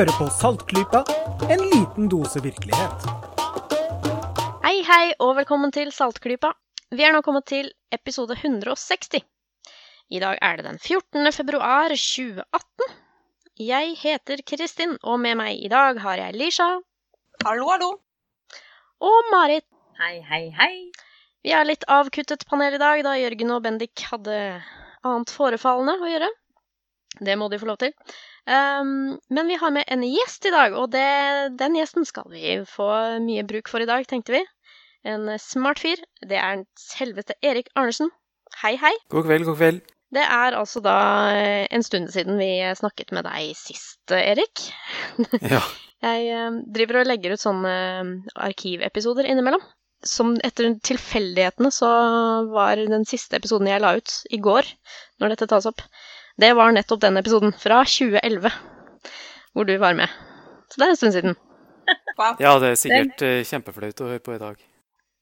Hører på Saltklypa, en liten dose virkelighet. Hei, hei, og velkommen til Saltklypa. Vi er nå kommet til episode 160. I dag er det den 14. februar 2018. Jeg heter Kristin, og med meg i dag har jeg Lisha Hallo, hallo. og Marit. Hei, hei, hei. Vi er litt avkuttet panel i dag, da Jørgen og Bendik hadde annet forefallende å gjøre. Det må de få lov til. Um, men vi har med en gjest i dag, og det, den gjesten skal vi få mye bruk for i dag, tenkte vi. En smart fyr. Det er selveste Erik Arnesen. Hei, hei. God kveld, god kveld. Det er altså da eh, en stund siden vi snakket med deg sist, Erik. Ja. Jeg eh, driver og legger ut sånne eh, arkivepisoder innimellom. Som etter tilfeldighetene så var den siste episoden jeg la ut i går, når dette tas opp, det var nettopp den episoden fra 2011 hvor du var med. Så det er en stund siden. Wow. ja, det er sikkert uh, kjempeflaut å høre på i dag.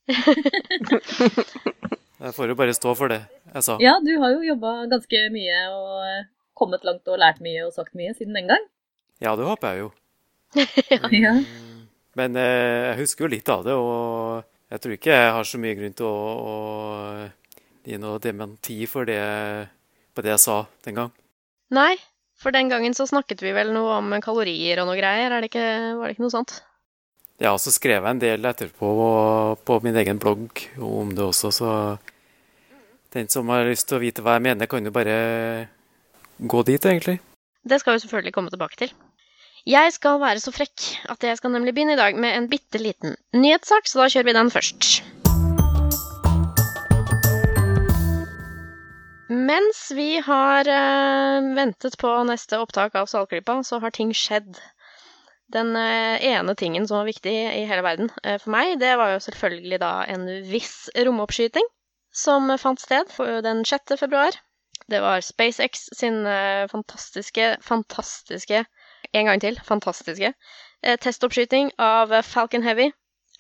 Jeg får jo bare stå for det jeg sa. Ja, du har jo jobba ganske mye og eh, kommet langt og lært mye og sagt mye siden den gang. Ja, det håper jeg jo. Ja. Men eh, jeg husker jo litt av det, og jeg tror ikke jeg har så mye grunn til å, å gi noe dementi for det, på det jeg sa den gang. Nei, for den gangen så snakket vi vel noe om kalorier og noe greier, er det ikke, var det ikke noe sånt? Ja, så skrev jeg en del etterpå på min egen blogg om det også, så den som har lyst til å vite hva jeg mener, kan jo bare gå dit, egentlig. Det skal vi selvfølgelig komme tilbake til. Jeg skal være så frekk at jeg skal nemlig begynne i dag med en bitte liten nyhetssak, så da kjører vi den først. Mens vi har eh, ventet på neste opptak av Saltklypa, så har ting skjedd. Den eh, ene tingen som var viktig i hele verden eh, for meg, det var jo selvfølgelig da en viss romoppskyting som fant sted den 6. februar. Det var SpaceX sin eh, fantastiske, fantastiske En gang til, fantastiske eh, testoppskyting av Falcon Heavy,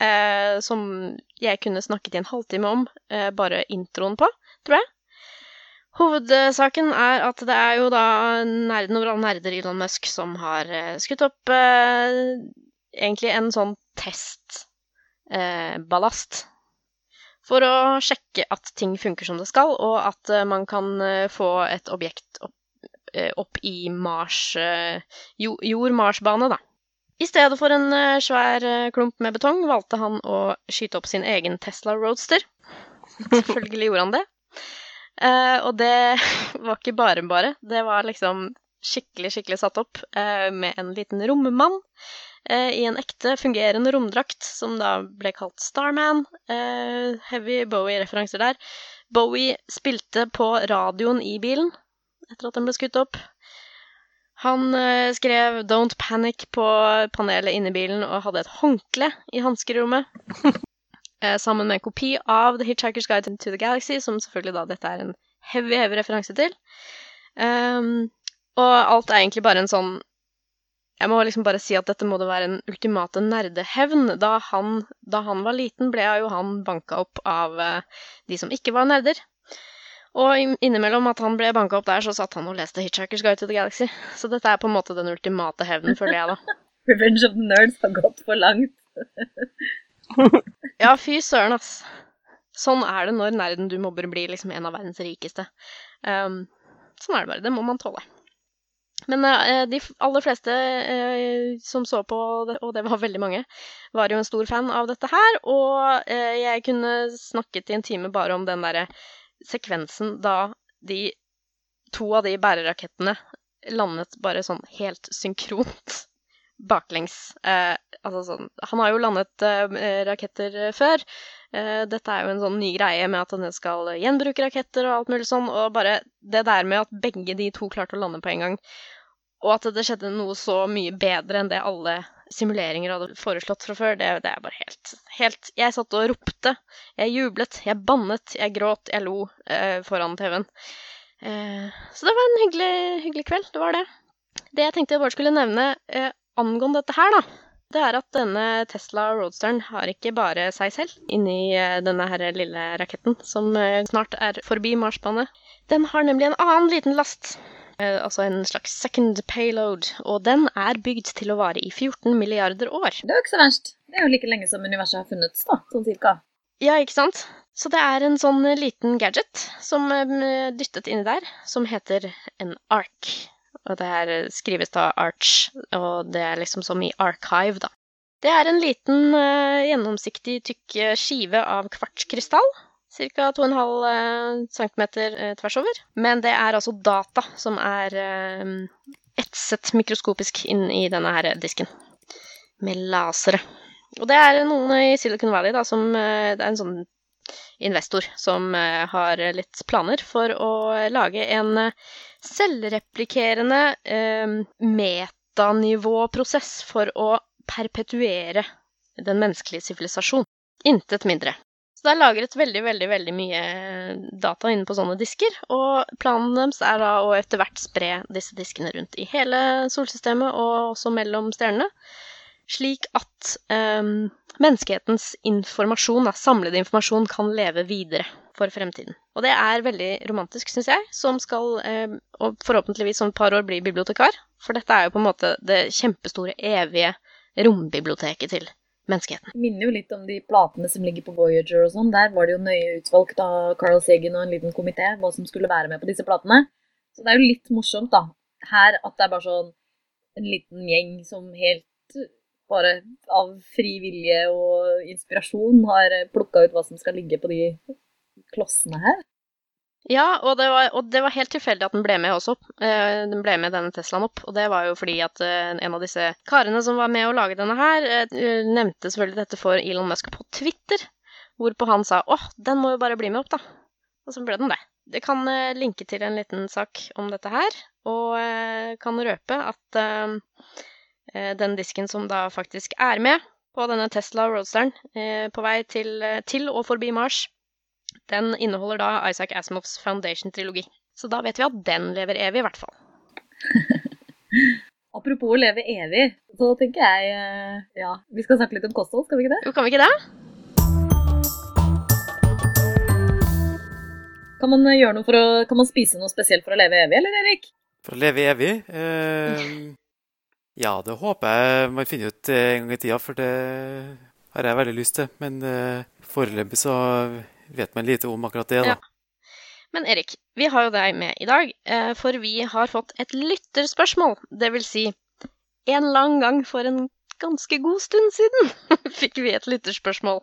eh, som jeg kunne snakket i en halvtime om, bare introen på, tror jeg. Hovedsaken er at det er jo da nerden over alle nerder Elon Musk som har eh, skutt opp eh, egentlig en sånn testballast for å sjekke at ting funker som det skal, og at eh, man kan eh, få et objekt opp, eh, opp i Mars eh, jo, Jord-Mars-bane, da. I stedet for en eh, svær eh, klump med betong valgte han å skyte opp sin egen Tesla Roadster. Selvfølgelig gjorde han det. Eh, og det var ikke bare bare. Det var liksom skikkelig, skikkelig satt opp eh, med en liten rommann eh, i en ekte fungerende romdrakt, som da ble kalt Starman. Heavy Bowie-referanser der. Bowie spilte på radioen i bilen etter at den ble skutt opp. Han skrev 'Don't Panic' på panelet inne i bilen og hadde et håndkle i hanskerommet. Eh, sammen med en kopi av The Hitchhiker's Guide to the Galaxy, som selvfølgelig da dette er en heavy, heavy referanse til. Um, og alt er egentlig bare en sånn Jeg må liksom bare si at dette må det være en ultimate nerdehevn. Da han, da han var liten, ble jo han banka opp av uh, de som ikke var nerder. Og innimellom at han ble banka opp der, så satt han og leste Hitchhiker's Guide to the Galaxy. Så dette er på en måte den ultimate hevnen, føler jeg, da. Revenge of the Nerds har gått for langt. Ja, fy søren, ass. Sånn er det når nerden du mobber blir liksom en av verdens rikeste. Um, sånn er det bare. Det må man tåle. Men uh, de aller fleste uh, som så på og det var veldig mange, var jo en stor fan av dette her. Og uh, jeg kunne snakket i en time bare om den derre sekvensen da de to av de bærerakettene landet bare sånn helt synkront baklengs. Eh, altså sånn Han har jo landet eh, raketter eh, før. Eh, dette er jo en sånn ny greie med at han skal gjenbruke raketter og alt mulig sånn, og bare det der med at begge de to klarte å lande på en gang, og at det skjedde noe så mye bedre enn det alle simuleringer hadde foreslått fra før, det, det er bare helt, helt Jeg satt og ropte, jeg jublet, jeg bannet, jeg gråt, jeg lo eh, foran TV-en. Eh, så det var en hyggelig, hyggelig kveld, det var det. Det jeg tenkte jeg bare skulle nevne eh, angående dette her, da, det er at denne Tesla Roadsteren har ikke bare seg selv inni eh, denne her lille raketten som eh, snart er forbi Marsbane. Den har nemlig en annen liten last. eh, altså en slags second payload, og den er bygd til å vare i 14 milliarder år. Det er jo ikke så verst. Det er jo like lenge som universet har funnes, da, sånn cirka. Ja, ikke sant? Så det er en sånn liten gadget som er dyttet inni der, som heter en ARK. Og det her skrives da Arch, og det er liksom som i archive, da. Det er en liten uh, gjennomsiktig tykk skive av kvartskrystall. Ca. 2,5 cm tvers over. Men det er altså data som er etset mikroskopisk inn i denne her disken. Med lasere. Og det er noen i Silicon Valley da, som Det er en sånn investor som har litt planer for å lage en selvreplikerende eh, metanivåprosess for å perpetuere den menneskelige sivilisasjon. Intet mindre. Så det er lagret veldig, veldig veldig mye data inne på sånne disker, og planen deres er da å etter hvert spre disse diskene rundt i hele solsystemet og også mellom stjernene, slik at um, menneskehetens informasjon, da, samlede informasjon, kan leve videre for fremtiden. Og det er veldig romantisk, syns jeg, som skal, eh, og forhåpentligvis om et par år, bli bibliotekar. For dette er jo på en måte det kjempestore, evige rombiblioteket til menneskeheten. Det minner jo litt om de platene som ligger på Voyager og sånn. Der var det jo nøye utvalgt av Carl Sagen og en liten komité hva som skulle være med på disse platene. Så det er jo litt morsomt, da. Her at det er bare sånn en liten gjeng som helt bare av fri vilje og inspirasjon har plukka ut hva som skal ligge på de klossene her. Ja, og det, var, og det var helt tilfeldig at den ble med også. Eh, den ble med denne Teslaen opp. Og det var jo fordi at eh, en av disse karene som var med å lage denne her, eh, nevnte selvfølgelig dette for Elon Musk på Twitter. Hvorpå han sa åh, den må jo bare bli med opp, da. Og så ble den det. Det kan eh, linke til en liten sak om dette her, og eh, kan røpe at eh, den disken som da faktisk er med på denne Tesla Roadsteren på vei til, til og forbi Mars, den inneholder da Isaac Asimovs Foundation-trilogi. Så da vet vi at den lever evig, i hvert fall. Apropos å leve evig, så tenker jeg eh, ja, vi skal snakke litt om kosthold, skal vi ikke det? Jo, kan vi ikke det? Kan man gjøre noe for å, kan man spise noe spesielt for å leve evig, eller Erik? For å leve evig? Eh, ja, det håper jeg man finner ut en gang i tida, for det har jeg veldig lyst til. Men eh, foreløpig så vet man lite om akkurat det, da. Ja. Men Erik, vi har jo deg med i dag, eh, for vi har fått et lytterspørsmål. Det vil si, en lang gang for en ganske god stund siden fikk vi et lytterspørsmål.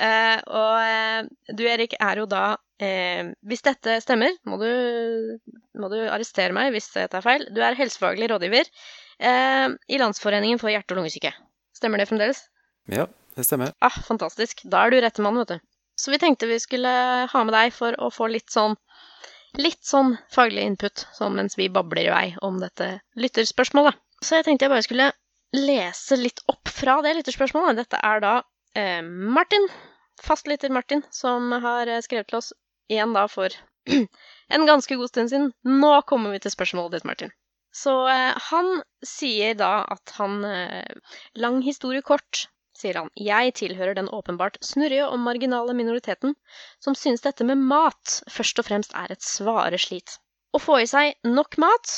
Eh, og eh, du, Erik, er jo da Hvis dette stemmer, må du, må du arrestere meg hvis dette er feil. Du er helsefaglig rådgiver i Landsforeningen for hjerte- og lungesyke. Stemmer det fremdeles? Ja, det stemmer. Ah, Fantastisk. Da er du rette mann, vet du. Så vi tenkte vi skulle ha med deg for å få litt sånn litt sånn faglig input sånn mens vi babler i vei om dette lytterspørsmålet. Så jeg tenkte jeg bare skulle lese litt opp fra det lytterspørsmålet. Dette er da eh, Martin, fastlytter Martin, som har eh, skrevet til oss igjen da for en ganske god stund siden. Nå kommer vi til spørsmålet ditt, Martin. Så eh, han sier da at han eh, Lang historie kort sier han. Jeg tilhører den åpenbart snurrige og marginale minoriteten som synes dette med mat først og fremst er et svare slit. Å få i seg nok mat,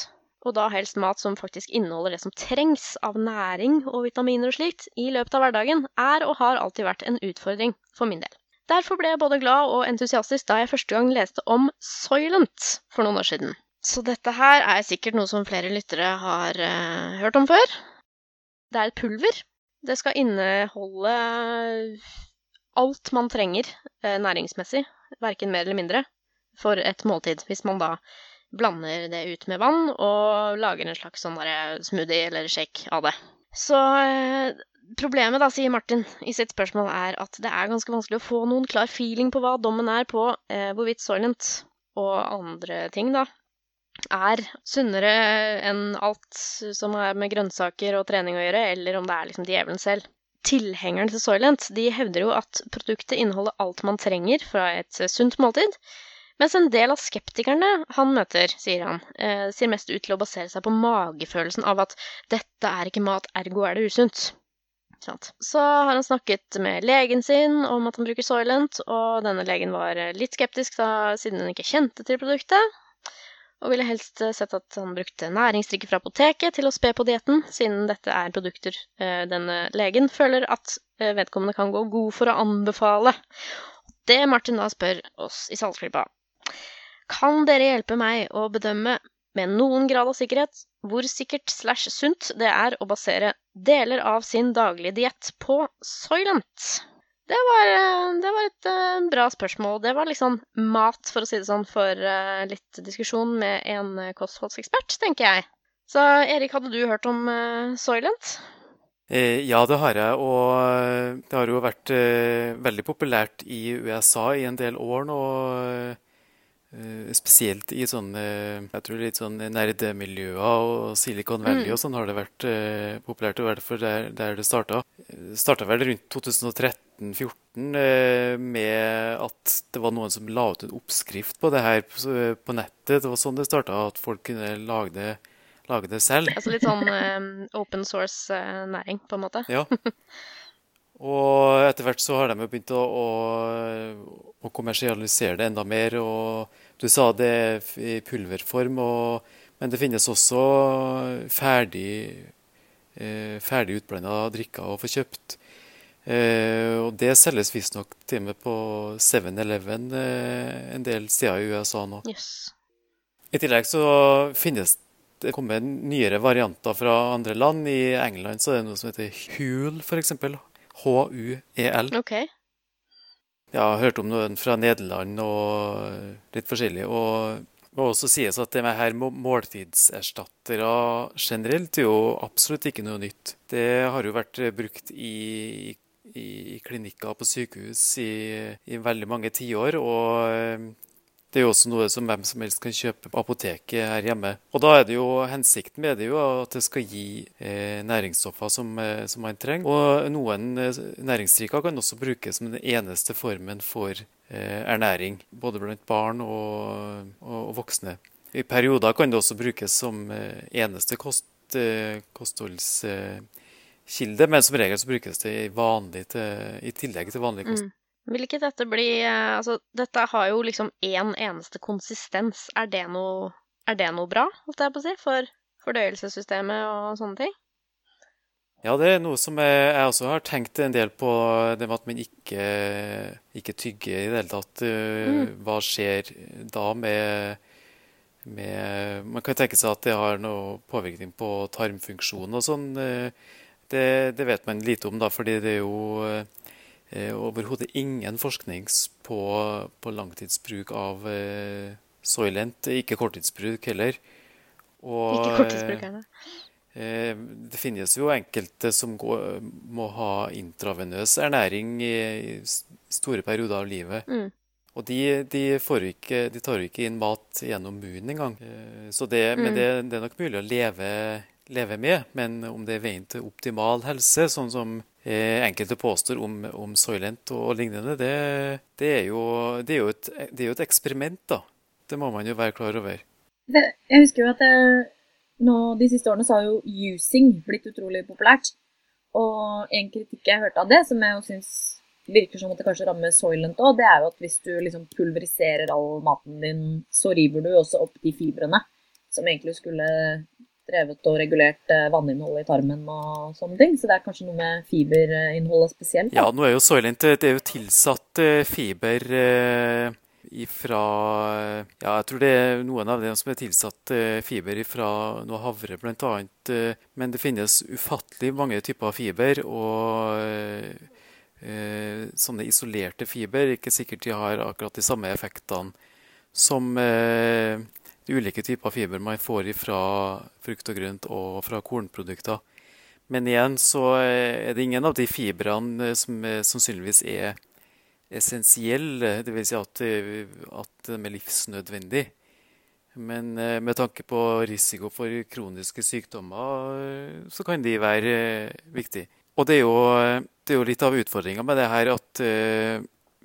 og da helst mat som faktisk inneholder det som trengs av næring og vitaminer og slikt, i løpet av hverdagen, er og har alltid vært en utfordring for min del. Derfor ble jeg både glad og entusiastisk da jeg første gang leste om Soylent for noen år siden. Så dette her er sikkert noe som flere lyttere har uh, hørt om før. Det er et pulver det skal inneholde alt man trenger uh, næringsmessig, verken mer eller mindre, for et måltid. Hvis man da blander det ut med vann og lager en slags sånn smoothie eller shake av det. Så uh, problemet, da, sier Martin i sitt spørsmål, er at det er ganske vanskelig å få noen klar feeling på hva dommen er på hvorvidt Soylent og andre ting da er sunnere enn alt som har med grønnsaker og trening å gjøre, eller om det er liksom djevelen selv. Tilhengerne til Soylent de hevder jo at produktet inneholder alt man trenger fra et sunt måltid, mens en del av skeptikerne han møter, sier han, eh, sier mest ut til å basere seg på magefølelsen av at 'dette er ikke mat, ergo er det usunt'. Så har han snakket med legen sin om at han bruker Soylent, og denne legen var litt skeptisk da, siden hun ikke kjente til produktet. Og ville helst eh, sett at han brukte næringsdrikke fra apoteket til å spe på dietten, siden dette er produkter eh, denne legen føler at eh, vedkommende kan gå god for å anbefale. Det Martin da spør oss i Saltklypa. Kan dere hjelpe meg å bedømme med noen grad av sikkerhet hvor sikkert slash sunt det er å basere deler av sin daglige diett på Soylent? Det var, eh, det var et uh, bra spørsmål. Det var liksom mat, for å si det sånn, for uh, litt diskusjon med en kostholdsekspert, tenker jeg. Så Erik, hadde du hørt om Soylent? Eh, ja, det har jeg. Og det har jo vært eh, veldig populært i USA i en del år nå. Eh, spesielt i sånne jeg tror litt sånn nerdemiljøer og Silicon Valley Mm. og sånn har det vært eh, populært. Og i hvert fall der, der det starta. Starta vel rundt 2013-2014 eh, med at det var noen som la ut en oppskrift på det her på, på nettet. Det var sånn det starta, at folk kunne lage det, lage det selv. Altså litt sånn eh, open source-næring, på en måte. Ja. Og etter hvert så har de jo begynt å, å, å kommersialisere det enda mer. Og du sa det er i pulverform, og, men det finnes også ferdig, eh, ferdig utblanda drikker å få kjøpt. Eh, og det selges visstnok til og med på 7-Eleven eh, en del steder i USA nå. Yes. I tillegg så finnes det kommet nyere varianter fra andre land. I England så er det noe som heter Huel, f.eks. H-u-e-l. OK. Jeg har hørt om noen fra Nederland og litt forskjellig. Og det må også sies at det med her må- måltidserstattere generelt er jo absolutt ikke noe nytt. Det har jo vært brukt i, i, i klinikker på sykehus i, i veldig mange tiår. Og eh, det er jo også noe som hvem som helst kan kjøpe på apoteket her hjemme. Og da er det jo hensikten med det jo at det skal gi eh, næringsstoffer som, eh, som man trenger. Og noen eh, næringsdrikker kan også brukes som den eneste formen for eh, ernæring. Både blant barn og, og, og voksne. I perioder kan det også brukes som eh, eneste kost, eh, kostholdskilde, men som regel så brukes det i, vanlig til, i tillegg til vanlig kost. Mm. Vil ikke dette bli eh, Altså, dette har jo liksom én eneste konsistens. Er det noe, er det noe bra, holdt jeg på å si, for fordøyelsessystemet og sånne ting? Ja, det er noe som jeg, jeg også har tenkt en del på, det med at man ikke, ikke tygger i det hele tatt. Mm. Hva skjer da med, med Man kan tenke seg at det har noe påvirkning på tarmfunksjon og sånn. Uh, Det, det vet man lite om, da, fordi det er jo overhodet ingen forskning på, på langtidsbruk av eh, Soylent. Ikke korttidsbruk heller. Og, Ikke korttidsbrukerne. Eh, Det finnes jo enkelte som går, må ha intravenøs ernæring i i store perioder av livet. Mm. Og de, de, får ikke, de tar jo ikke inn mat gjennom munnen engang. Eh, Så det, Men Mm. det, det er nok mulig å leve, leve med. Men om det er veien til optimal helse, sånn som eh, enkelte påstår om, om Soylent og lignende, det, det, er jo, det, er jo et, det er jo et eksperiment, da. Det må man jo være klar over. Det, jeg husker jo at det, nå, de siste årene så har jo using blitt utrolig populært. Og en kritikk jeg hørte av det, som jeg jo syns virker som at det kanskje rammer Soylent òg, det er jo at hvis du liksom pulveriserer all maten din, så river du jo også opp de fibrene som egentlig skulle drevet og regulert eh, vanninnholdet i tarmen og sånne ting. Så det er kanskje noe med fiberinnholdet spesielt. Ja, nå er jo Soylent jo tilsatt eh, fiber eh, ifra Ja, jeg tror det er noen av dem som er tilsatt eh, fiber fra noe havre, eh, Men det finnes ufattelig mange typer fiber, og eh, eh, sånne isolerte fiber er ikke sikkert de har akkurat de samme effektene som eh, ulike typer fiber man får fra frukt og grønt og fra kornprodukter. Men igjen så er det ingen av de fibrene eh, som eh, sannsynligvis er essensielle, dvs. Si at, eh, at de er livsnødvendige. Men med tanke på risiko for kroniske sykdommer, så kan de være viktige. Og det er jo, det er jo litt av utfordringa med det her at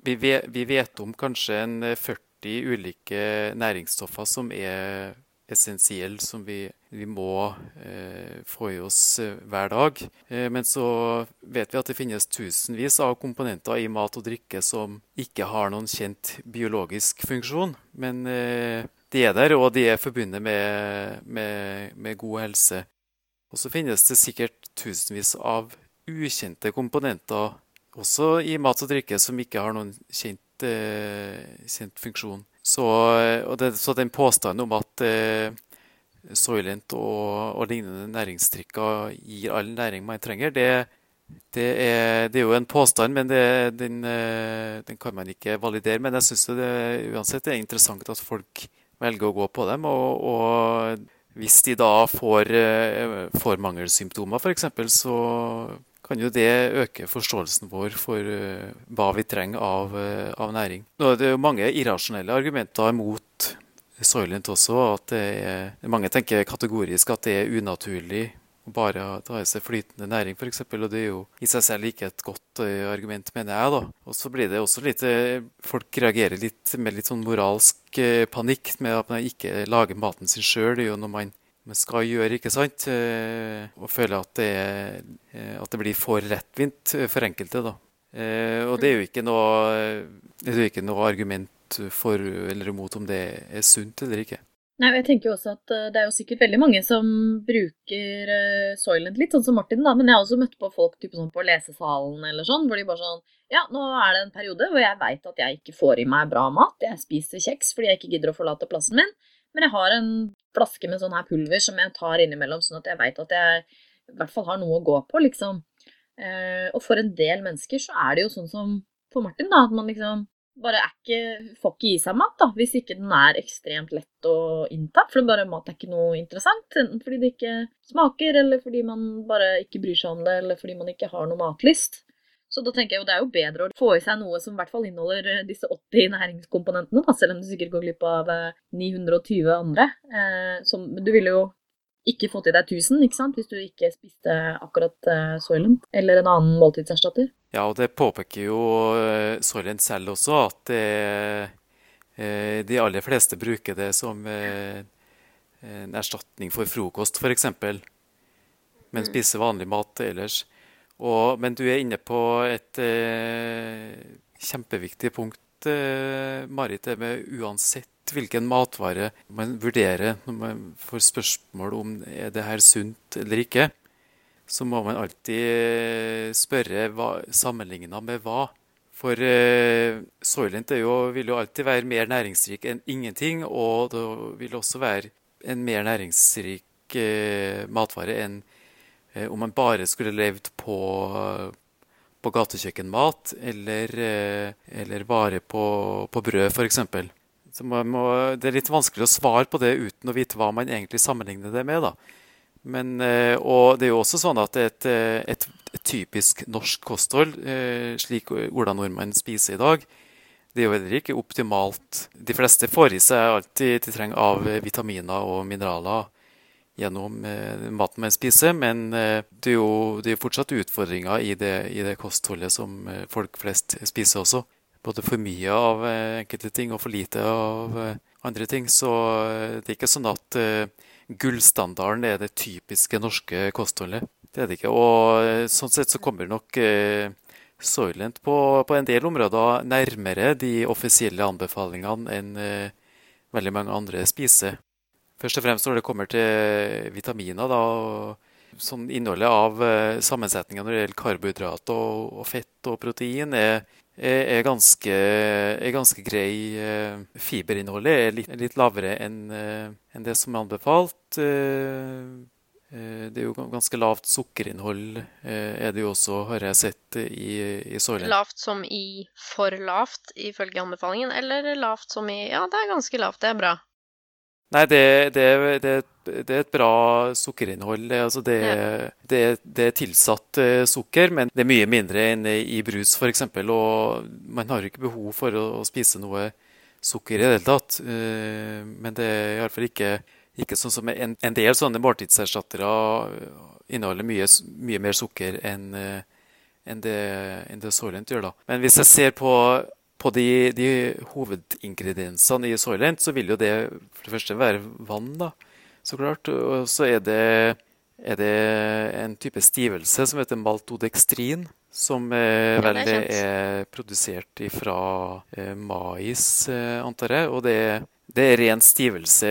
vi vet, vi vet om kanskje en eh, 40 ulike næringsstoffer som er essensielle, som vi, vi må eh, få i oss eh, hver dag. Eh, men så vet vi at det finnes tusenvis av komponenter i mat og drikke som ikke har noen kjent biologisk funksjon, men eh, de er der, og de er forbundet med, med, med god helse. Og så finnes det sikkert tusenvis av ukjente komponenter også i mat og drikke som ikke har noen kjent, eh, kjent funksjon. Så, det, så, den påstanden om at eh, Soylent og, og, lignende næringstrikker gir all næring man trenger, det, det, er, det er, jo en påstand, men den, eh, den, kan man ikke validere. Men jeg syns uansett det er interessant at folk velger å gå på dem. og, og hvis de da får, eh, får mangelsymptomer, f.eks., så kan jo det øke forståelsen vår for uh, hva vi trenger av, uh, av, næring. Nå er det jo mange irrasjonelle argumenter mot Soylent også. at er, Mange tenker kategorisk at det er unaturlig å bare ta i seg flytende næring, f.eks. Og det er jo i seg selv ikke et godt uh, argument, mener jeg. da. Og så blir det også litt Folk reagerer litt med litt sånn moralsk panikk med at man ikke lager maten sin sjøl. Det er jo når man man skal gjøre, ikke sant? Eh, og føle at det, er, at det blir for lettvint for enkelte. da. Eh, og det er jo ikke noe, det er jo ikke noe argument for eller imot om det er sunt eller ikke. Nei, jeg tenker jo også at Det er jo sikkert veldig mange som bruker Soylent litt, sånn som Martin. da, Men jeg har også møtt på folk typ sånn på lesesalen eller sånn, hvor de bare sånn Ja, nå er det en periode hvor jeg veit at jeg ikke får i meg bra mat. Jeg spiser kjeks fordi jeg ikke gidder å forlate plassen min. Men jeg har en flaske med sånn her pulver som jeg tar innimellom, sånn at jeg veit at jeg i hvert fall har noe å gå på, liksom. Eh, og for en del mennesker så er det jo sånn som for Martin, da, at man liksom bare er ikke Får ikke i seg mat, da, hvis ikke den er ekstremt lett å innta. For bare mat er ikke noe interessant. Enten fordi det ikke smaker, eller fordi man bare ikke bryr seg om det, eller fordi man ikke har noe matlyst. Så da tenker jeg jo det er jo bedre å få i seg noe som i hvert fall inneholder eh, disse 80 næringskomponentene, da, selv om du sikkert går glipp av 920 eh, andre. Eh, som, du ville jo ikke fått i deg 1000 ikke sant? hvis du ikke spiste akkurat Soylent eller en annen måltidserstatter. Ja, og det påpeker jo Soylent selv også, at det, de aller fleste bruker det som eh, en erstatning for frokost, f.eks., men mm. spiser vanlig mat ellers. Og, men du er inne på et eh, kjempeviktig punkt, eh, Marit. Det med uansett hvilken matvare man vurderer når man får spørsmål om er det her sunt eller ikke, så må man alltid eh, spørre hva, sammenligna med hva. For eh, Soylent jo, vil jo alltid være mer næringsrik enn ingenting, og det vil også være en mer næringsrik eh, matvare enn Eh, om man bare skulle levd på, på gatekjøkkenmat eller, eh, eller bare på, på brød, f.eks. Så det er litt vanskelig å svare på det uten å vite hva man egentlig sammenligner det med. da. Men, eh, og det er jo også sånn at et, et, et typisk norsk kosthold, slik Ola Nordmann spiser i dag, det er jo heller ikke optimalt. De fleste får i seg alt de, de trenger av vitaminer og mineraler gjennom eh, maten man spiser. Men eh, det er jo det er fortsatt utfordringer i det, i det, kostholdet som eh, folk flest spiser også. Både for mye av enkelte ting og for lite av andre ting. Så det er ikke sånn at gullstandarden er det typiske norske kostholdet. Det er det ikke. Og sånn sett så kommer nok Soylent på, på, en del områder nærmere de offisielle anbefalingene enn veldig mange andre spiser. Først og fremst når det kommer til vitaminer, da, sånn innholdet av uh, sammensetninga når det gjelder karbohydrat og, og, fett og protein, er, er, er, ganske, er ganske, grei. Uh, fiberinnholdet er litt, litt lavere enn uh, en det som er anbefalt. Det er jo ganske lavt sukkerinnhold er det jo også, har jeg sett i, i soya. Lavt som i for lavt, ifølge anbefalingen, eller lavt som i ja, det er ganske lavt, det er bra? Nei, det, det, det, det, er et bra sukkerinnhold. Altså det, det, er tilsatt uh, sukker, men det er mye mindre enn i brus f.eks. Og man har ikke behov for å, spise noe sukker i det hele tatt. Uh, men det er iallfall ikke, ikke sånn som en, en del sånne måltidserstattere inneholder mye, mye mer sukker enn uh, enn det, enn det Soylent gjør. da. Men hvis jeg ser på på de, de, hovedingrediensene i Soylent, så vil jo det for det første være vann, da, så klart. Og så er det, er det en type stivelse som heter maltodekstrin. Som eh, vel er, er, produsert fra eh, mais, eh, antar jeg. Og det, Det er ren stivelse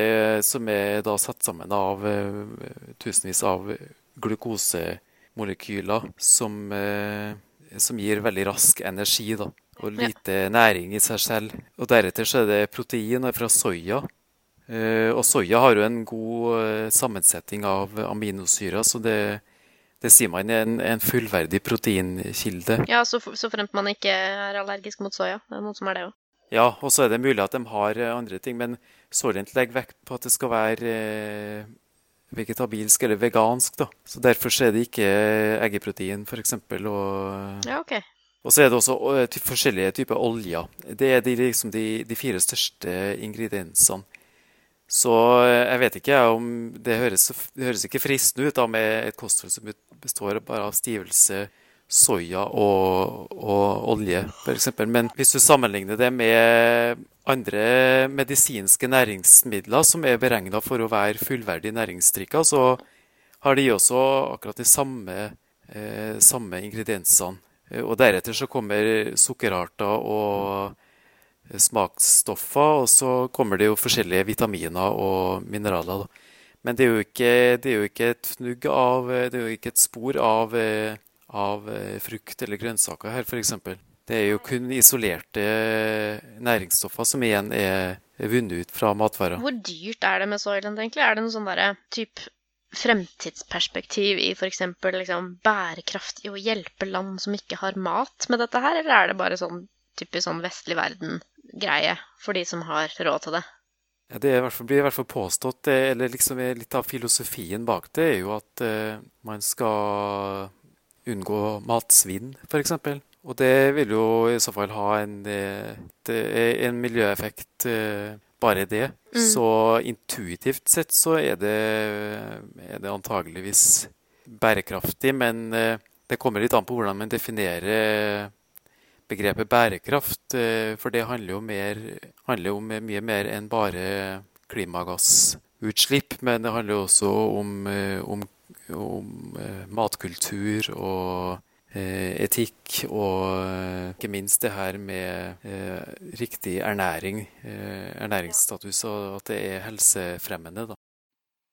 som er da satt sammen av tusenvis av glukosemolekyler som, som gir veldig rask energi. da og lite ja. næring i seg selv. Og Deretter så er det protein fra soya. Eh, og soya har jo en god eh, sammensetning av aminosyrer, så det, det sier man er en, en fullverdig proteinkilde. Ja, så, så fremt man ikke er allergisk mot soya. Det er noen som er det òg. Ja, og så er det mulig at de har eh, andre ting, men Sorient legger vekt på at det skal være vegetabilsk eller vegansk. da. Så Derfor er det ikke eggeprotein, f.eks. Og, ja, okay. Og så er det også forskjellige typer oljer. Det er de, liksom de, de, fire største ingrediensene. Så jeg vet ikke om Det høres, det høres ikke fristende ut da, med et kosthold som består bare av stivelse, soya og, og olje, f.eks. Men hvis du sammenligner det med andre medisinske næringsmidler som er beregna for å være fullverdige næringsdrikker, så har de også akkurat de samme, eh, samme ingrediensene. Eh, og deretter så kommer sukkerarter og eh, smaksstoffer, og så kommer det jo forskjellige vitaminer og mineraler. Men det er jo ikke, det er jo ikke et fnugg av Det er jo ikke et spor av, eh, av frukt eller grønnsaker her, f.eks. Det er jo kun isolerte næringsstoffer som igjen er vunnet ut fra matvarer. Hvor dyrt er det med Soylent, egentlig? Er det noen sånn derre type fremtidsperspektiv i f.eks. Liksom, bærekraft i å hjelpe land som ikke har mat med dette her, eller er det bare sånn typisk sånn vestlig verden-greie for de som har råd til det? Ja, det blir i hvert fall påstått, eller liksom litt av filosofien bak det, er jo at eh, man skal unngå matsvinn, f.eks. Og det vil jo i så fall ha en, eh, en miljøeffekt uh, bare det. Mm. Så intuitivt sett så er det, er det antageligvis bærekraftig, men eh, det kommer litt an på hvordan man definerer begrepet bærekraft. Eh, for det handler jo mer, handler om mye mer enn bare klimagassutslipp. Men det handler også om, eh, om, om matkultur og etikk og eh, ikke minst det her med eh, riktig ernæring, ernæringsstatus, og at det er helsefremmende. Da.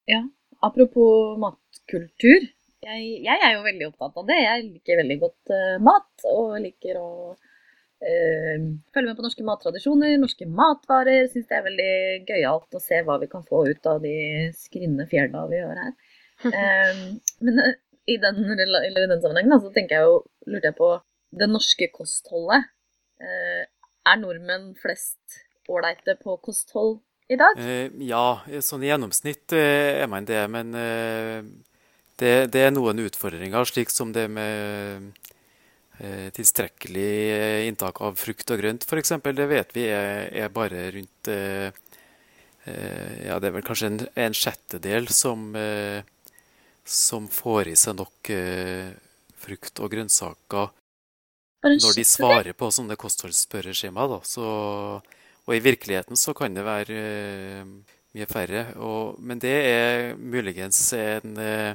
Ja, apropos matkultur. Jeg, jeg, er jo veldig opptatt av det. Jeg liker veldig godt uh, mat og liker å uh, følge med på norske mattradisjoner, norske matvarer. Syns det er veldig gøyalt å se hva vi kan få ut av de skrinne fjærene vi gjør her. Um, men i den, i den sammenhengen da, så tenker jeg jo, lurte jeg på det norske kostholdet. Eh, er nordmenn flest ålreite på kosthold i dag? Eh, ja, sånn i gjennomsnitt eh, er man det. Men eh, det, det, er noen utfordringer, slik som det med eh, tilstrekkelig eh, inntak av frukt og grønt f.eks. Det vet vi er, er bare rundt ja, det er vel kanskje en, en sjettedel som eh, som får i seg nok eh, frukt og grønnsaker når de svarer på sånne kostholdsspørreskjemaer. Så, og i virkeligheten så kan det være eh, mye færre. Og, men det er muligens en, eh,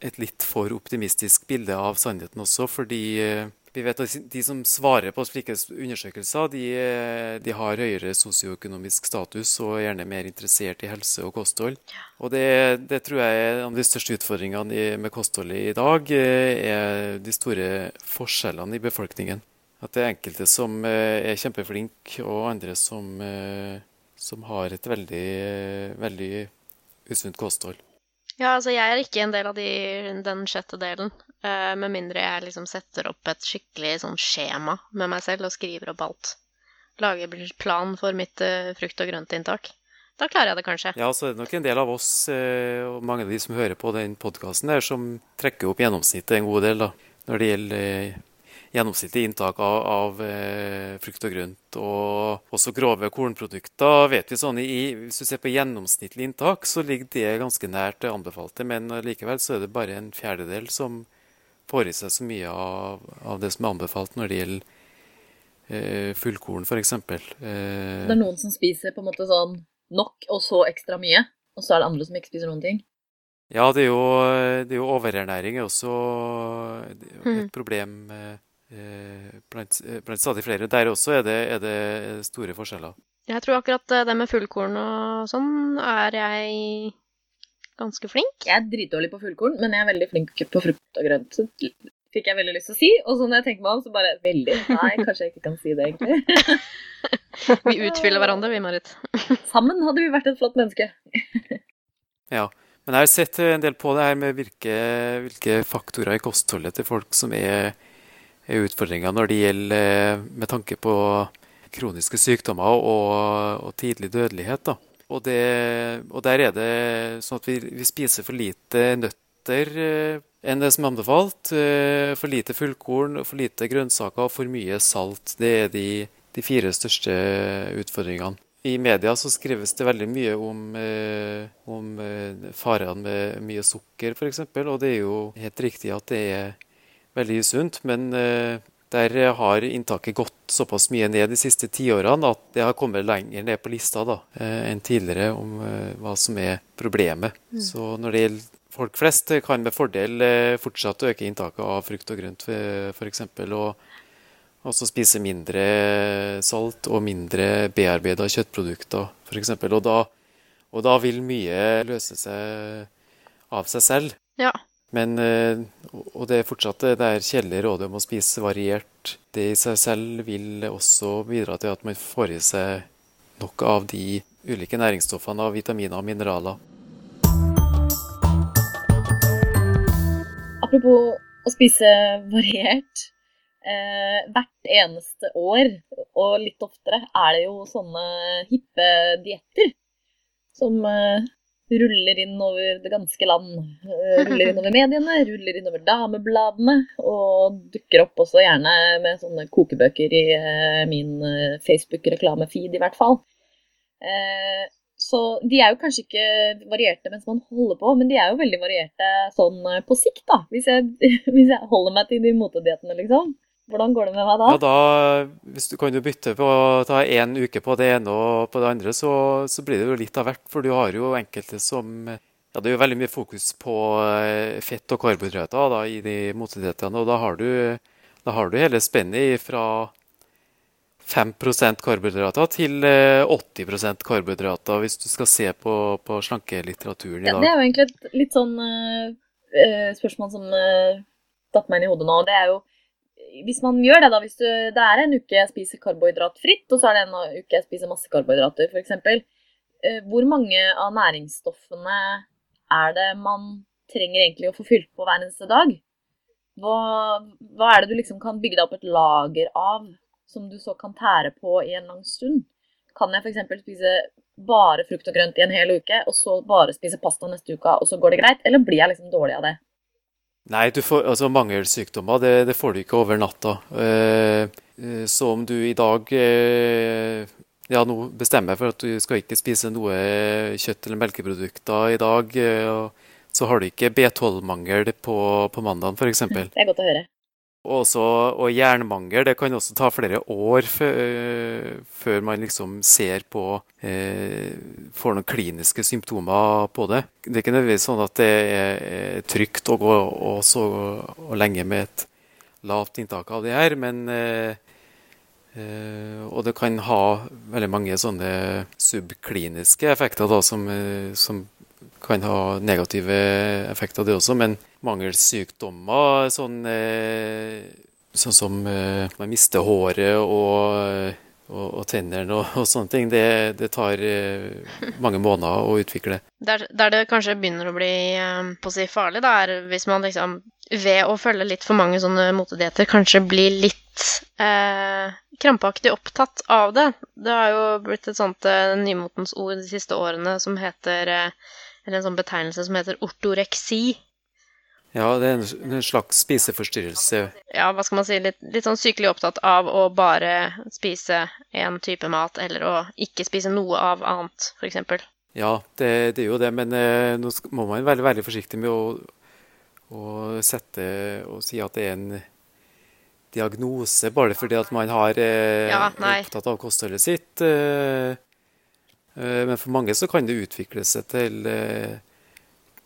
et litt for optimistisk bilde av sannheten også, fordi eh, vi vet at De som svarer på slike undersøkelser, de, de har høyere sosioøkonomisk status og er gjerne mer interessert i helse og kosthold. Og det, det tror jeg er en av de største utfordringene med kostholdet i dag, eh, er de store forskjellene i befolkningen. At det er enkelte som eh, er kjempeflinke, og andre som, eh, som har et veldig, veldig usunt kosthold. Ja, altså jeg er ikke en del av de, den sjette delen. Uh, med mindre jeg liksom setter opp et skikkelig sånn skjema med meg selv og skriver opp alt. Lager plan for mitt uh, frukt- og grøntinntak. Da klarer jeg det kanskje. Ja, så er det nok en del av oss uh, og mange av de som hører på den podkasten som trekker opp gjennomsnittet en god del da, når det gjelder gjennomsnittlig inntak av, av eh, frukt og grønt. Og også grove kornprodukter. vet vi sånn, i, Hvis du ser på gjennomsnittlig inntak, så ligger det ganske nært det anbefalte. Men likevel så er det bare en fjerdedel som får i seg så mye av, av det som er anbefalt når det gjelder eh, fullkorn f.eks. Eh, det er noen som spiser på en måte sånn nok og så ekstra mye, og så er det andre som ikke spiser noen ting? Ja, det er jo, det er jo overernæring er også et hmm. problem eh, blant, blant, stadig flere. Der også er det, er det store forskjeller. Jeg tror akkurat eh, det med fullkorn og sånn er jeg ganske flink. Jeg er dritdårlig på fullkorn, men jeg er veldig flink på frukt og grønt. Så fikk jeg veldig lyst til å si, og så når jeg tenker meg om, så bare veldig Nei, kanskje jeg ikke kan si det, egentlig. Vi utfyller hverandre, vi, Marit. Sammen hadde vi vært et flott menneske. Ja. Men jeg har sett en del på det her med hvilke, hvilke faktorer i kostholdet til folk som er utfordringer når det gjelder eh, med tanke på kroniske sykdommer og, og tidlig dødelighet. da. Og, det, og, der er det sånn at vi, vi spiser for lite nøtter eh, enn det som er anbefalt. Eh, for lite fullkorn, for lite grønnsaker og for mye salt. Det er de, de fire største utfordringene. I media så skrives det veldig mye om, eh, om farene med mye sukker, f.eks. Og det er jo helt riktig at det er veldig sunt. Men eh, der har inntaket gått såpass mye ned de siste tiårene at det har kommet lenger ned på lista da, eh, enn tidligere om eh, hva som er problemet. Mm. Så når det gjelder folk flest, kan med fordel fortsatt øke inntaket av frukt og grønt, f.eks. Og også spise mindre salt og mindre bearbeida kjøttprodukter, f.eks. Og, da, og da vil mye løse seg av seg selv. Ja. Men, eh, og det er fortsatt det er kjedelige rådet om å spise variert. Det i seg selv vil også bidra til at man får i seg nok av de ulike næringsstoffene av vitaminer og mineraler. Apropos å spise variert. Eh, hvert eneste år, og litt oftere, er det jo sånne hippe dietter som eh, ruller inn over det ganske land. Eh, ruller inn over mediene, ruller inn over damebladene, og dukker opp også gjerne med sånne kokebøker i eh, min eh, Facebook-reklamefeed, i hvert fall. Så de er jo kanskje ikke varierte mens man holder på, men de er jo veldig varierte sånn på sikt, da. Hvis jeg, hvis jeg holder meg til de motediettene, liksom. Hvordan går det med meg da? Ja, da hvis du kan jo bytte på å ta én uke på det ene og på det andre, så, så, blir det jo litt av hvert. For du har jo enkelte som Ja, det er jo veldig mye fokus på eh, fett og karbohydrater da, i de motidrettene. og da har, du, da har du hele spennet fra 5% karbohydrater til 80 eh, karbohydrater, hvis du skal se på, på slankelitteraturen i dag. Ja, det er jo egentlig et litt sånn uh, spørsmål som uh, datt meg inn i hodet nå. Det er jo hvis man gjør det, da, hvis du, det er en uke jeg spiser karbohydratfritt, og så er det en uke jeg spiser masse karbohydrater, f.eks., eh, hvor mange av næringsstoffene er det man trenger egentlig å få fylt på hver eneste dag? Hva, hva er det du liksom kan bygge deg opp et lager av, som du så kan tære på i en lang stund? Kan jeg f.eks. spise bare frukt og grønt i en hel uke, og så bare spise pasta neste uke, og så går det greit? Eller blir jeg liksom dårlig av det? Nei, får, altså mangelsykdommer det, det, får du ikke over natta. Eh, eh, så om du i dag eh, ja, nå bestemmer for at du skal ikke spise noe kjøtt eller melkeprodukter i dag, eh, så har du ikke B12-mangel på, på mandag f.eks. Det er godt å høre. Også, og jernmangel det kan også ta flere år før man liksom ser på eh, Får noen kliniske symptomer på det. Det er ikke nødvendigvis sånn at det er trygt å gå og så lenge med et lavt inntak av det her, men eh, eh, Og det kan ha veldig mange sånne subkliniske effekter da, som, eh, som kan ha negative effekter, det også. Men mangelsykdommer, sånn, eh, sånn som eh, man mister håret og, og, og tennene og, og, sånne ting, det, det tar eh, mange måneder å utvikle. Der, der, det kanskje begynner å bli å si farlig, da, er hvis man liksom ved å følge litt for mange sånne motedietter kanskje blir litt eh, krampaktig opptatt av det. Det har jo blitt et sånt eh, nymotens ord de siste årene som heter eh, Eller en sånn betegnelse som heter ortoreksi. Ja, det er en, slags spiseforstyrrelse. Ja, hva skal man si, litt, litt sånn sykelig opptatt av å bare spise én type mat, eller å ikke spise noe av annet, f.eks. Ja, det, det, er jo det, men eh, nå må man være veldig forsiktig med å, å, sette og si at det er en diagnose bare fordi at man har eh, ja, opptatt av kostholdet sitt. Eh, men for mange så kan det utvikle seg til, eh,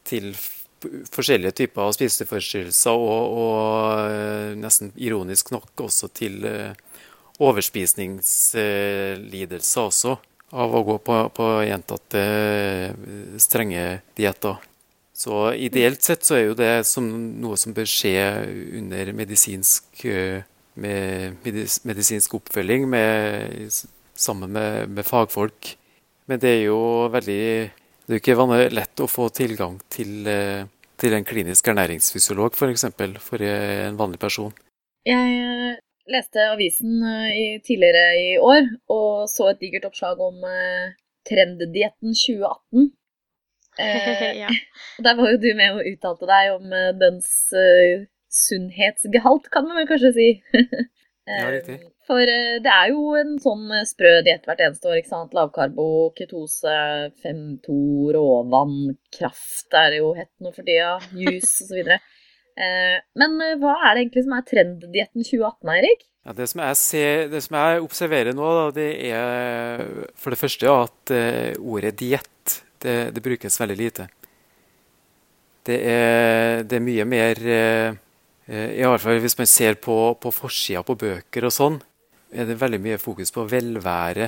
til forskjellige typer spiseforstyrrelser, og, og, eh, nesten ironisk nok også til eh, overspisningslidelser også av å gå på, på gjentatte strenge dietter. Så ideelt sett så er jo det som noe som bør skje under medisinsk, med medisinsk oppfølging med, sammen med, med, fagfolk. Men det er jo veldig Det er jo ikke vanlig lett å få tilgang til, til en klinisk ernæringsfysiolog, f.eks. For, eksempel, for en vanlig person. Jeg leste avisen tidligere i år og så et digert oppslag om trenddietten 2018. Eh, ja. Der var jo du med og uttalte deg om dens sunnhetsgehalt, kan man vel kanskje si. ja, riktig. For uh, det er jo en sånn sprø diett hvert eneste år. ikke sant? Lavkarbo, ketose, 5-2, råvann, kraft er det jo hett nå for tida. Juice osv. Men hva er det egentlig som er trenddietten 2018, Eirik? Ja, det, som ser, det, som jeg observerer nå, da, det er for det første at ordet diett det, det brukes veldig lite. Det er, det er mye mer eh, i alle fall Hvis man ser på, på forsida på bøker og sånn, er det veldig mye fokus på velvære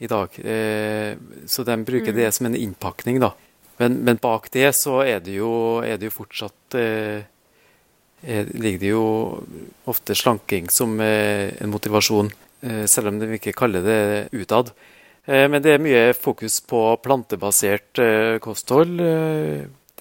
i dag. Eh, så de bruker mm. det som en innpakning, da. Men, men, bak det så er det jo, er det jo fortsatt eh, ligger det jo ofte slanking som en motivasjon, selv om de ikke kaller det utad. Eh, men det er mye fokus på plantebasert eh, kosthold.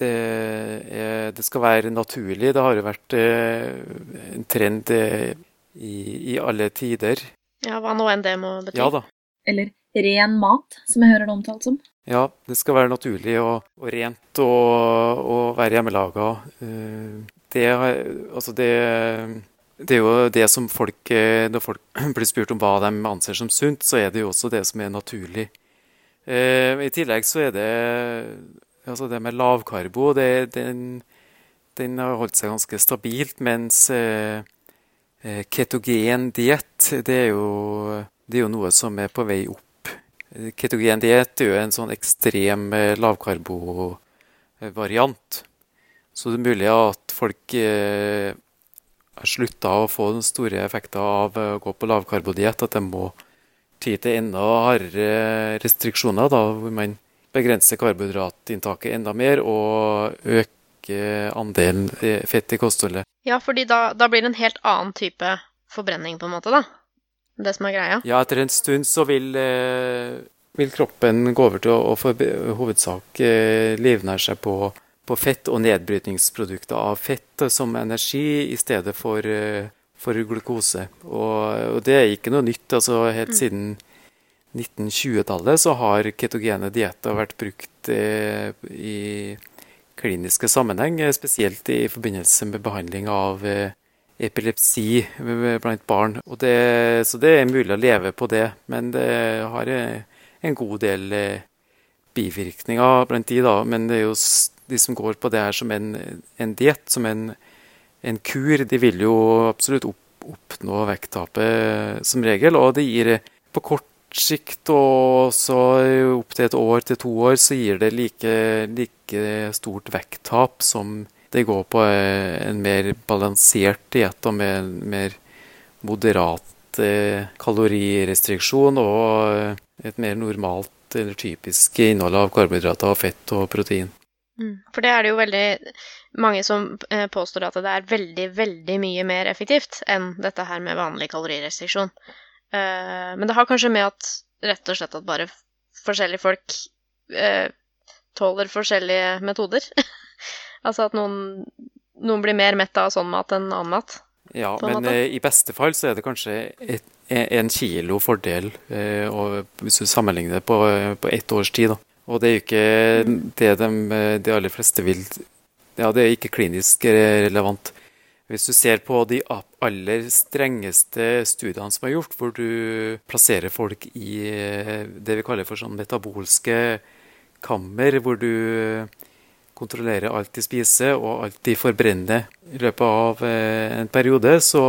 Eh, det, er, det, skal være naturlig. Det har jo vært en trend i, i alle tider. Ja, hva nå enn det må bety. Ja da. Eller ren mat, som jeg hører det omtalt som. Ja, det skal være naturlig og, og rent og, og være hjemmelaga. Det, altså det det er jo det som folk eh, Når folk blir spurt om hva de anser som sunt, så er det jo også det som er naturlig. Eh, I tillegg så er det altså det med lavkarbo det, den, den, har holdt seg ganske stabilt, mens eh, eh ketogen diett det, det er jo noe som er på vei opp. Ketogen diett er jo en sånn ekstrem lavkarbo-variant. Så det er mulig at folk eh, slutta å få den store effekten av å gå på lavkarbodiett, at de må ty til enda hardere restriksjoner, da, hvor man begrenser karbohydratinntaket enda mer og øke andelen fett i kostholdet. Ja, fordi da, da, blir det en helt annen type forbrenning, på en måte, da? Det som er greia? Ja, etter en stund så vil, eh, vil kroppen gå over til å, å for hovedsak eh, livnære seg på på fett og nedbrytningsprodukter av fett som energi i stedet for, eh, for glukose. Og, og, det er ikke noe nytt. altså Helt mm. siden 1920-tallet så har ketogene dietter vært brukt eh, i kliniske sammenheng, eh, spesielt i forbindelse med behandling av eh, epilepsi blant barn. Det, så det er mulig å leve på det, men det har en god del bivirkninger blant de, da. Men det er jo de som går på det her som en, en diett, som en, en, kur, de vil jo absolutt opp, oppnå vekttapet som regel. Og det gir på kort sikt og så opp til et år til to år, så gir det like, like stort vekttap som det går på en mer balansert diett og med en mer moderat eh, kalorirestriksjon og et mer normalt eller typisk innhold av karbohydrater, fett og protein. Mm. For det er det jo veldig mange som eh, påstår at det er veldig, veldig mye mer effektivt enn dette her med vanlig kalorirestriksjon. Eh, men det har kanskje med at rett og slett at bare forskjellige folk eh, tåler forskjellige metoder. altså at noen, noen, blir mer mett av sånn mat enn annen mat. Ja, men i beste fall så er det kanskje et, en kilo fordel hvis du sammenligner det på, på ett års tid. da. Og det er jo ikke det de, de aller fleste vil Ja, det er ikke klinisk relevant. Hvis du ser på de aller strengeste studiene som er gjort, hvor du plasserer folk i det vi kaller for sånn metabolske kammer, hvor du kontrollerer alt de spiser og alt de forbrenner i løpet av eh, en periode, så,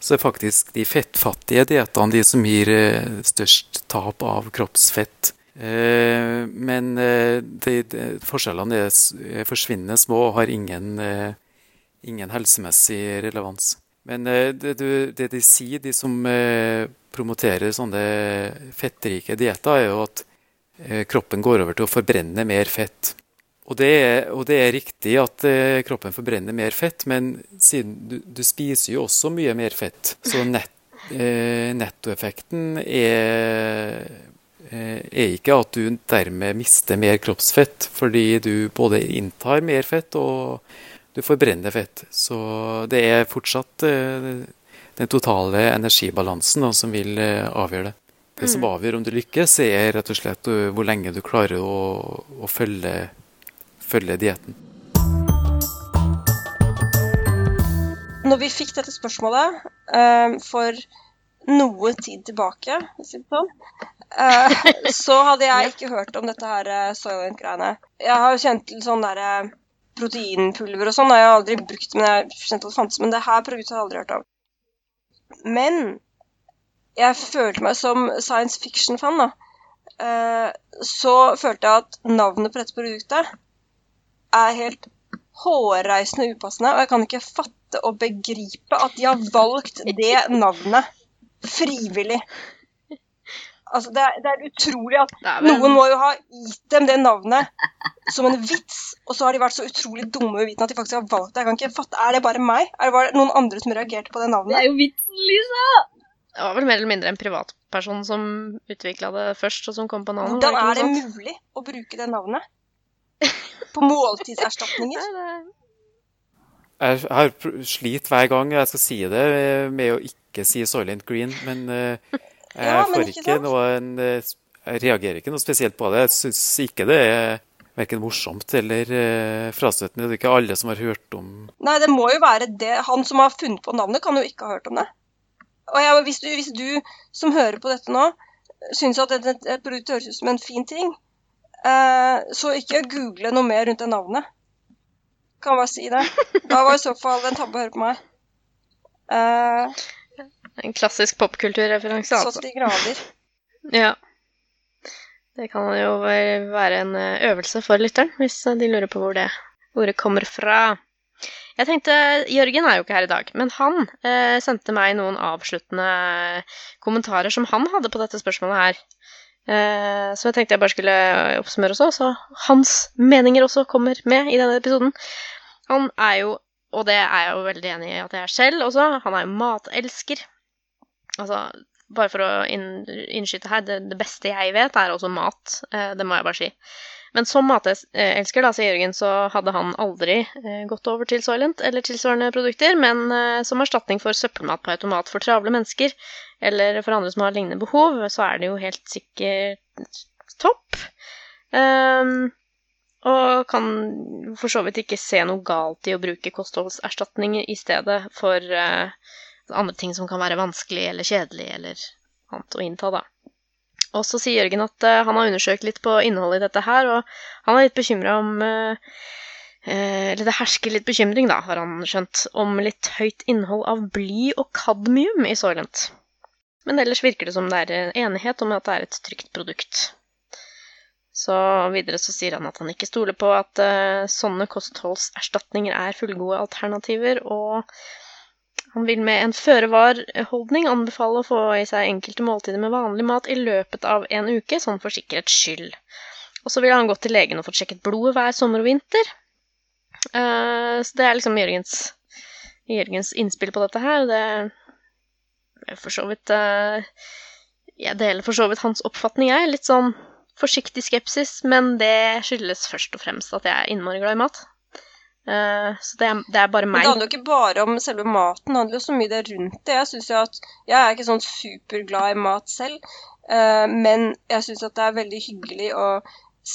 så er faktisk de fettfattige diettene de som gir eh, størst tap av kroppsfett. Eh, men eh, de, de, forskjellene er forsvinnende små og har ingen, eh, ingen helsemessig relevans. Men eh, det, det de sier, de som eh, promoterer sånne fettrike dietter, er jo at eh, kroppen går over til å forbrenne mer fett. Og det, er, og det er riktig at kroppen forbrenner mer fett, men siden du, du spiser jo også mye mer fett, så nett, nettoeffekten er, er ikke at du dermed mister mer kroppsfett, fordi du både inntar mer fett og du forbrenner fett. Så det er fortsatt eh, den totale energibalansen da, som vil eh, avgjøre det. Det som avgjør om du lykkes, er rett og slett eh, hvor lenge du klarer å, å følge, følge dietten. Når vi fikk dette spørsmålet eh, for noe tid tilbake, sånn, eh, så hadde jeg ikke hørt om dette her Soylent-greiene. Jeg har jo kjent til sånn derre proteinpulver og sånn, har jeg aldri brukt, men jeg at det fantes. Men det her produktet har jeg aldri hørt om. Men jeg følte meg som science fiction-fan, da. Eh, så følte jeg at navnet på dette produktet er helt hårreisende upassende, og jeg kan ikke fatte og begripe at de har valgt det navnet frivillig. Altså, det er, det er utrolig at Dæven. noen må jo ha gitt dem det navnet som en vits, og så har de vært så utrolig dumme uvitende at de faktisk har valgt det. Jeg kan ikke fatte, Er det bare meg? Er det bare noen andre som reagerte på det navnet? Det er jo vitsen, Lisa! Det var vel mer eller mindre en privatperson som utvikla det først, og som kom på navnet. Hvordan er det ikke mulig å bruke det navnet? På måltidserstatninger? Jeg har slit hver gang jeg skal si det, eh, med å ikke si Soylent Green, men jeg Ja, men får ikke ikke noen eh, Jeg reagerer ikke noe spesielt på det. Jeg syns ikke det er verken morsomt eller eh, frastøtende. Det er ikke alle som har hørt om Nei, det må jo være det. Han som har funnet på navnet, kan jo ikke ha hørt om det. Og jeg, hvis, du, hvis du som hører på dette nå, syns at et produkt høres ut som en fin ting, eh, så ikke google noe mer rundt det navnet. Kan bare si det. Da var i så fall en tabbe å høre på meg. Eh, En klassisk popkulturreferanse, så altså. til de grader. Ja. Det kan jo være en eh, øvelse for lytteren, hvis eh, de lurer på hvor det ordet kommer fra. Jeg tenkte, Jørgen er jo ikke her i dag, men han eh, sendte meg noen avsluttende kommentarer som han hadde på dette spørsmålet her. Eh, så jeg tenkte jeg bare skulle oppsummere også, så hans meninger også kommer med i denne episoden. Han er jo, og det er jeg jo veldig enig i at jeg er selv også, han er jo matelsker. Altså, bare for å inn, innskyte her, det, det beste jeg vet, er også mat. Eh, det må jeg bare si. Men som matelsker, da, sier Jørgen, så hadde han aldri eh, gått over til Soylent eller tilsvarende produkter, men eh, som erstatning for søppelmat på automat for travle mennesker, eller for andre som har lignende behov, så er det jo helt sikkert topp. Um, og kan for så vidt ikke se noe galt i å bruke kostholdserstatninger i stedet for eh, andre ting som kan være vanskelig eller kjedelig eller annet å innta, da. Og så sier Jørgen at uh, han har undersøkt litt på innholdet i dette her, og han er litt bekymra om uh, Eller det hersker litt bekymring, da, har han skjønt, om litt høyt innhold av bly og kadmium i Soylent. Men ellers virker det som det er en enighet om at det er et trygt produkt. Så videre så sier han at han ikke stoler på at uh, sånne kostholdserstatninger er fullgode alternativer, og han vil med en føre-var-holdning anbefale å få i seg enkelte måltider med vanlig mat i løpet av en uke, sånn for sikkerhets skyld. Og så ville han gått til legen og fått sjekket blodet hver sommer og vinter. Uh, så det er liksom Jørgens, Jørgens innspill på dette her. Det er for så vidt uh, Jeg deler for så vidt hans oppfatning, jeg. Litt sånn forsiktig skepsis, men det skyldes først og fremst at jeg er innmari glad i mat. Eh, så det er, det er bare Men det handler jo ikke bare om selve maten, det handler jo så mye der rundt det. Jeg synes jo at Jeg er ikke sånn superglad i mat selv, eh, men jeg syns at det er veldig hyggelig å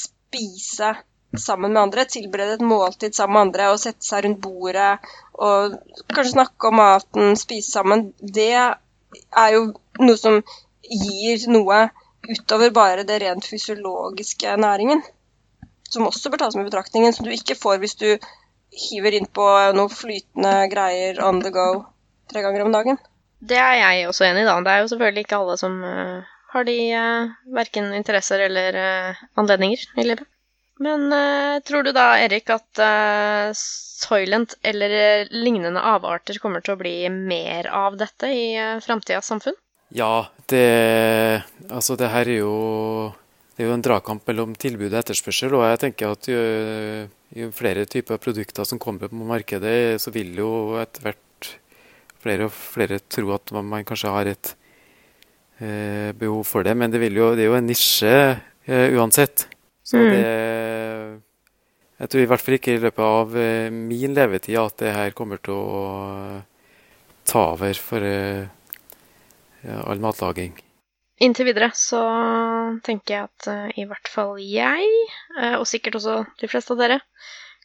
spise sammen med andre. Tilberede et måltid sammen med andre og sette seg rundt bordet og kanskje snakke om maten, spise sammen. Det er jo noe som gir noe utover bare det rent fysiologiske næringen. Som også bør tas med i betraktningen, som du ikke får hvis du hiver innpå noe flytende greier on the go tre ganger om dagen. Det er jeg også enig i, da. Det er jo selvfølgelig ikke alle som uh, har de uh, verken interesser eller uh, anledninger i livet. Men uh, tror du da, Erik, at eh, Soylent eller eh, lignende avarter kommer til å bli mer av dette i uh, framtidas samfunn? Ja, det Altså, det her er jo det er jo en dragkamp mellom tilbud og etterspørsel, og jeg tenker at jo, jo flere typer produkter som kommer på markedet, så vil jo etter hvert flere og flere tro at man kanskje har et eh, behov for det. Men det, jo, det, er jo en nisje eh, uansett. Så mm. det Jeg tror i hvert fall ikke i løpet av eh, min levetid at det her kommer til å ta over for eh, all matlaging. Inntil videre så tenker jeg at uh, i hvert fall jeg, uh, og sikkert også de fleste av dere,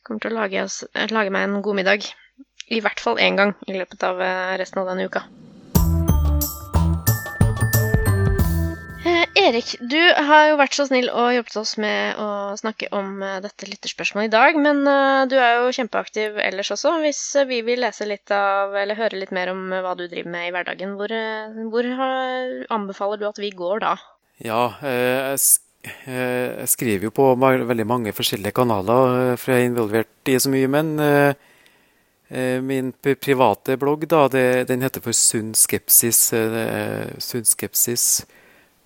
kommer til å lage, lage meg en god middag. I hvert fall én gang i løpet av uh, resten av denne uka. Erik, du har jo vært så snill og hjulpet oss med å snakke om eh, dette lytterspørsmålet i dag. Men uh, du er jo kjempeaktiv ellers også. Hvis uh, vi vil lese litt av, eller høre litt mer om hva du driver med i hverdagen, hvor, hvor anbefaler du at vi går da? Ja, jeg, skriver jo på veldig mange forskjellige kanaler, for jeg er involvert i så mye. Men min private blogg, da, den heter for Sunn skepsis. Sunn skepsis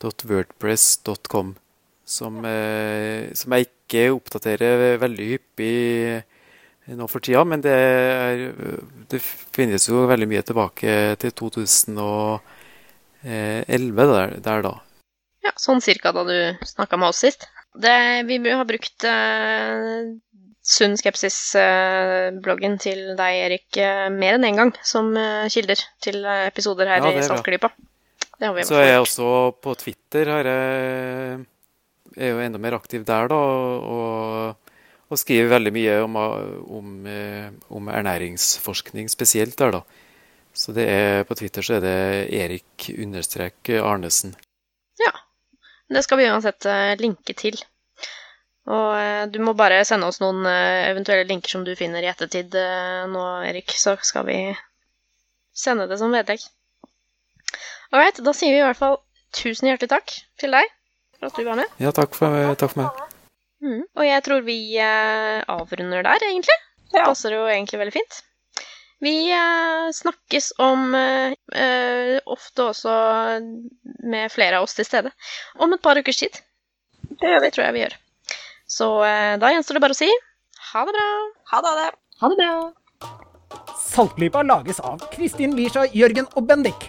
wordpress.com, som, eh, som, jeg ikke oppdaterer veldig hyppig nå for tida. Men det, er, det finnes jo veldig mye tilbake til 2011 der, der da. Ja, sånn cirka da du snakka med oss sist. Det, vi har brukt uh, Sunn skepsis-bloggen til deg, Erik, mer enn én en gang som kilder til episoder her ja, i Saltklypa. Så er jeg også på Twitter. Er, er jo enda mer aktiv der, da. Og, og skriver veldig mye om, om, eh, om, ernæringsforskning spesielt der, da. Så det er, på Twitter så er det Erik understrek Arnesen. Ja. Det skal vi uansett eh, linke til. Og eh, du må bare sende oss noen eventuelle linker som du finner i ettertid nå, Erik, så skal vi sende det som vedlegg. Ålreit, da sier vi i hvert fall tusen hjertelig takk til deg for at du var med. Ja, takk for, takk for meg. Mm. Og jeg tror vi eh, avrunder der, egentlig. Det ja. passer jo egentlig veldig fint. Vi eh, snakkes om eh, eh, ofte også med flere av oss til stede om et par ukers tid. Det gjør vi. Det tror jeg vi gjør. Så eh, da gjenstår det bare å si ha det bra. Ha det. Ha det bra. Saltklypa lages av Kristin Lisha, Jørgen og Bendik.